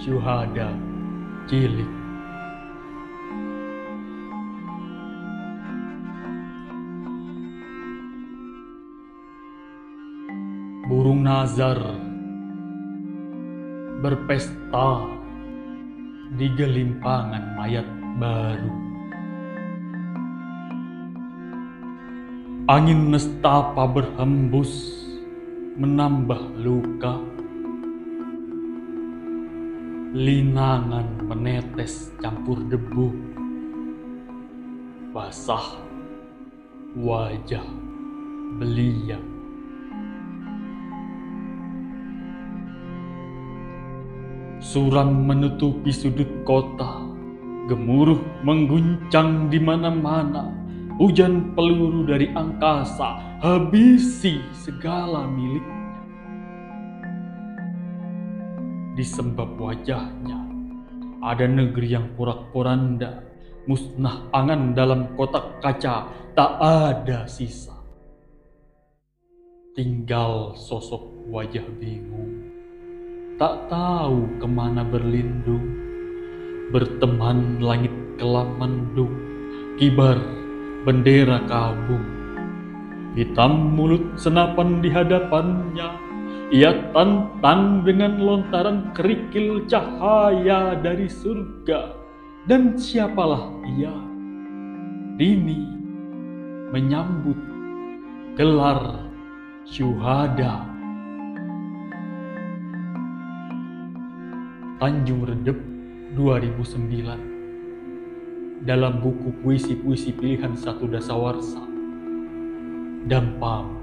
Syuhada Cilik Burung nazar berpesta di gelimpangan mayat baru. Angin nestapa berhembus menambah luka. Linangan menetes campur debu. Basah wajah belia. Suram menutupi sudut kota, gemuruh mengguncang di mana-mana. Hujan peluru dari angkasa habisi segala miliknya. Di sembab wajahnya. Ada negeri yang porak-poranda, musnah angan dalam kotak kaca, tak ada sisa. Tinggal sosok wajah bingung. Tak tahu ke mana berlindung, berteman langit kelam mendung, kibar bendera kabung. Hitam mulut senapan di hadapannya, ia tantang dengan lontaran kerikil cahaya dari surga. Dan siapalah ia? Dini menyambut gelar syuhada. Tanjung Redep 2009 dalam buku puisi-puisi pilihan satu dasawarsa Dampam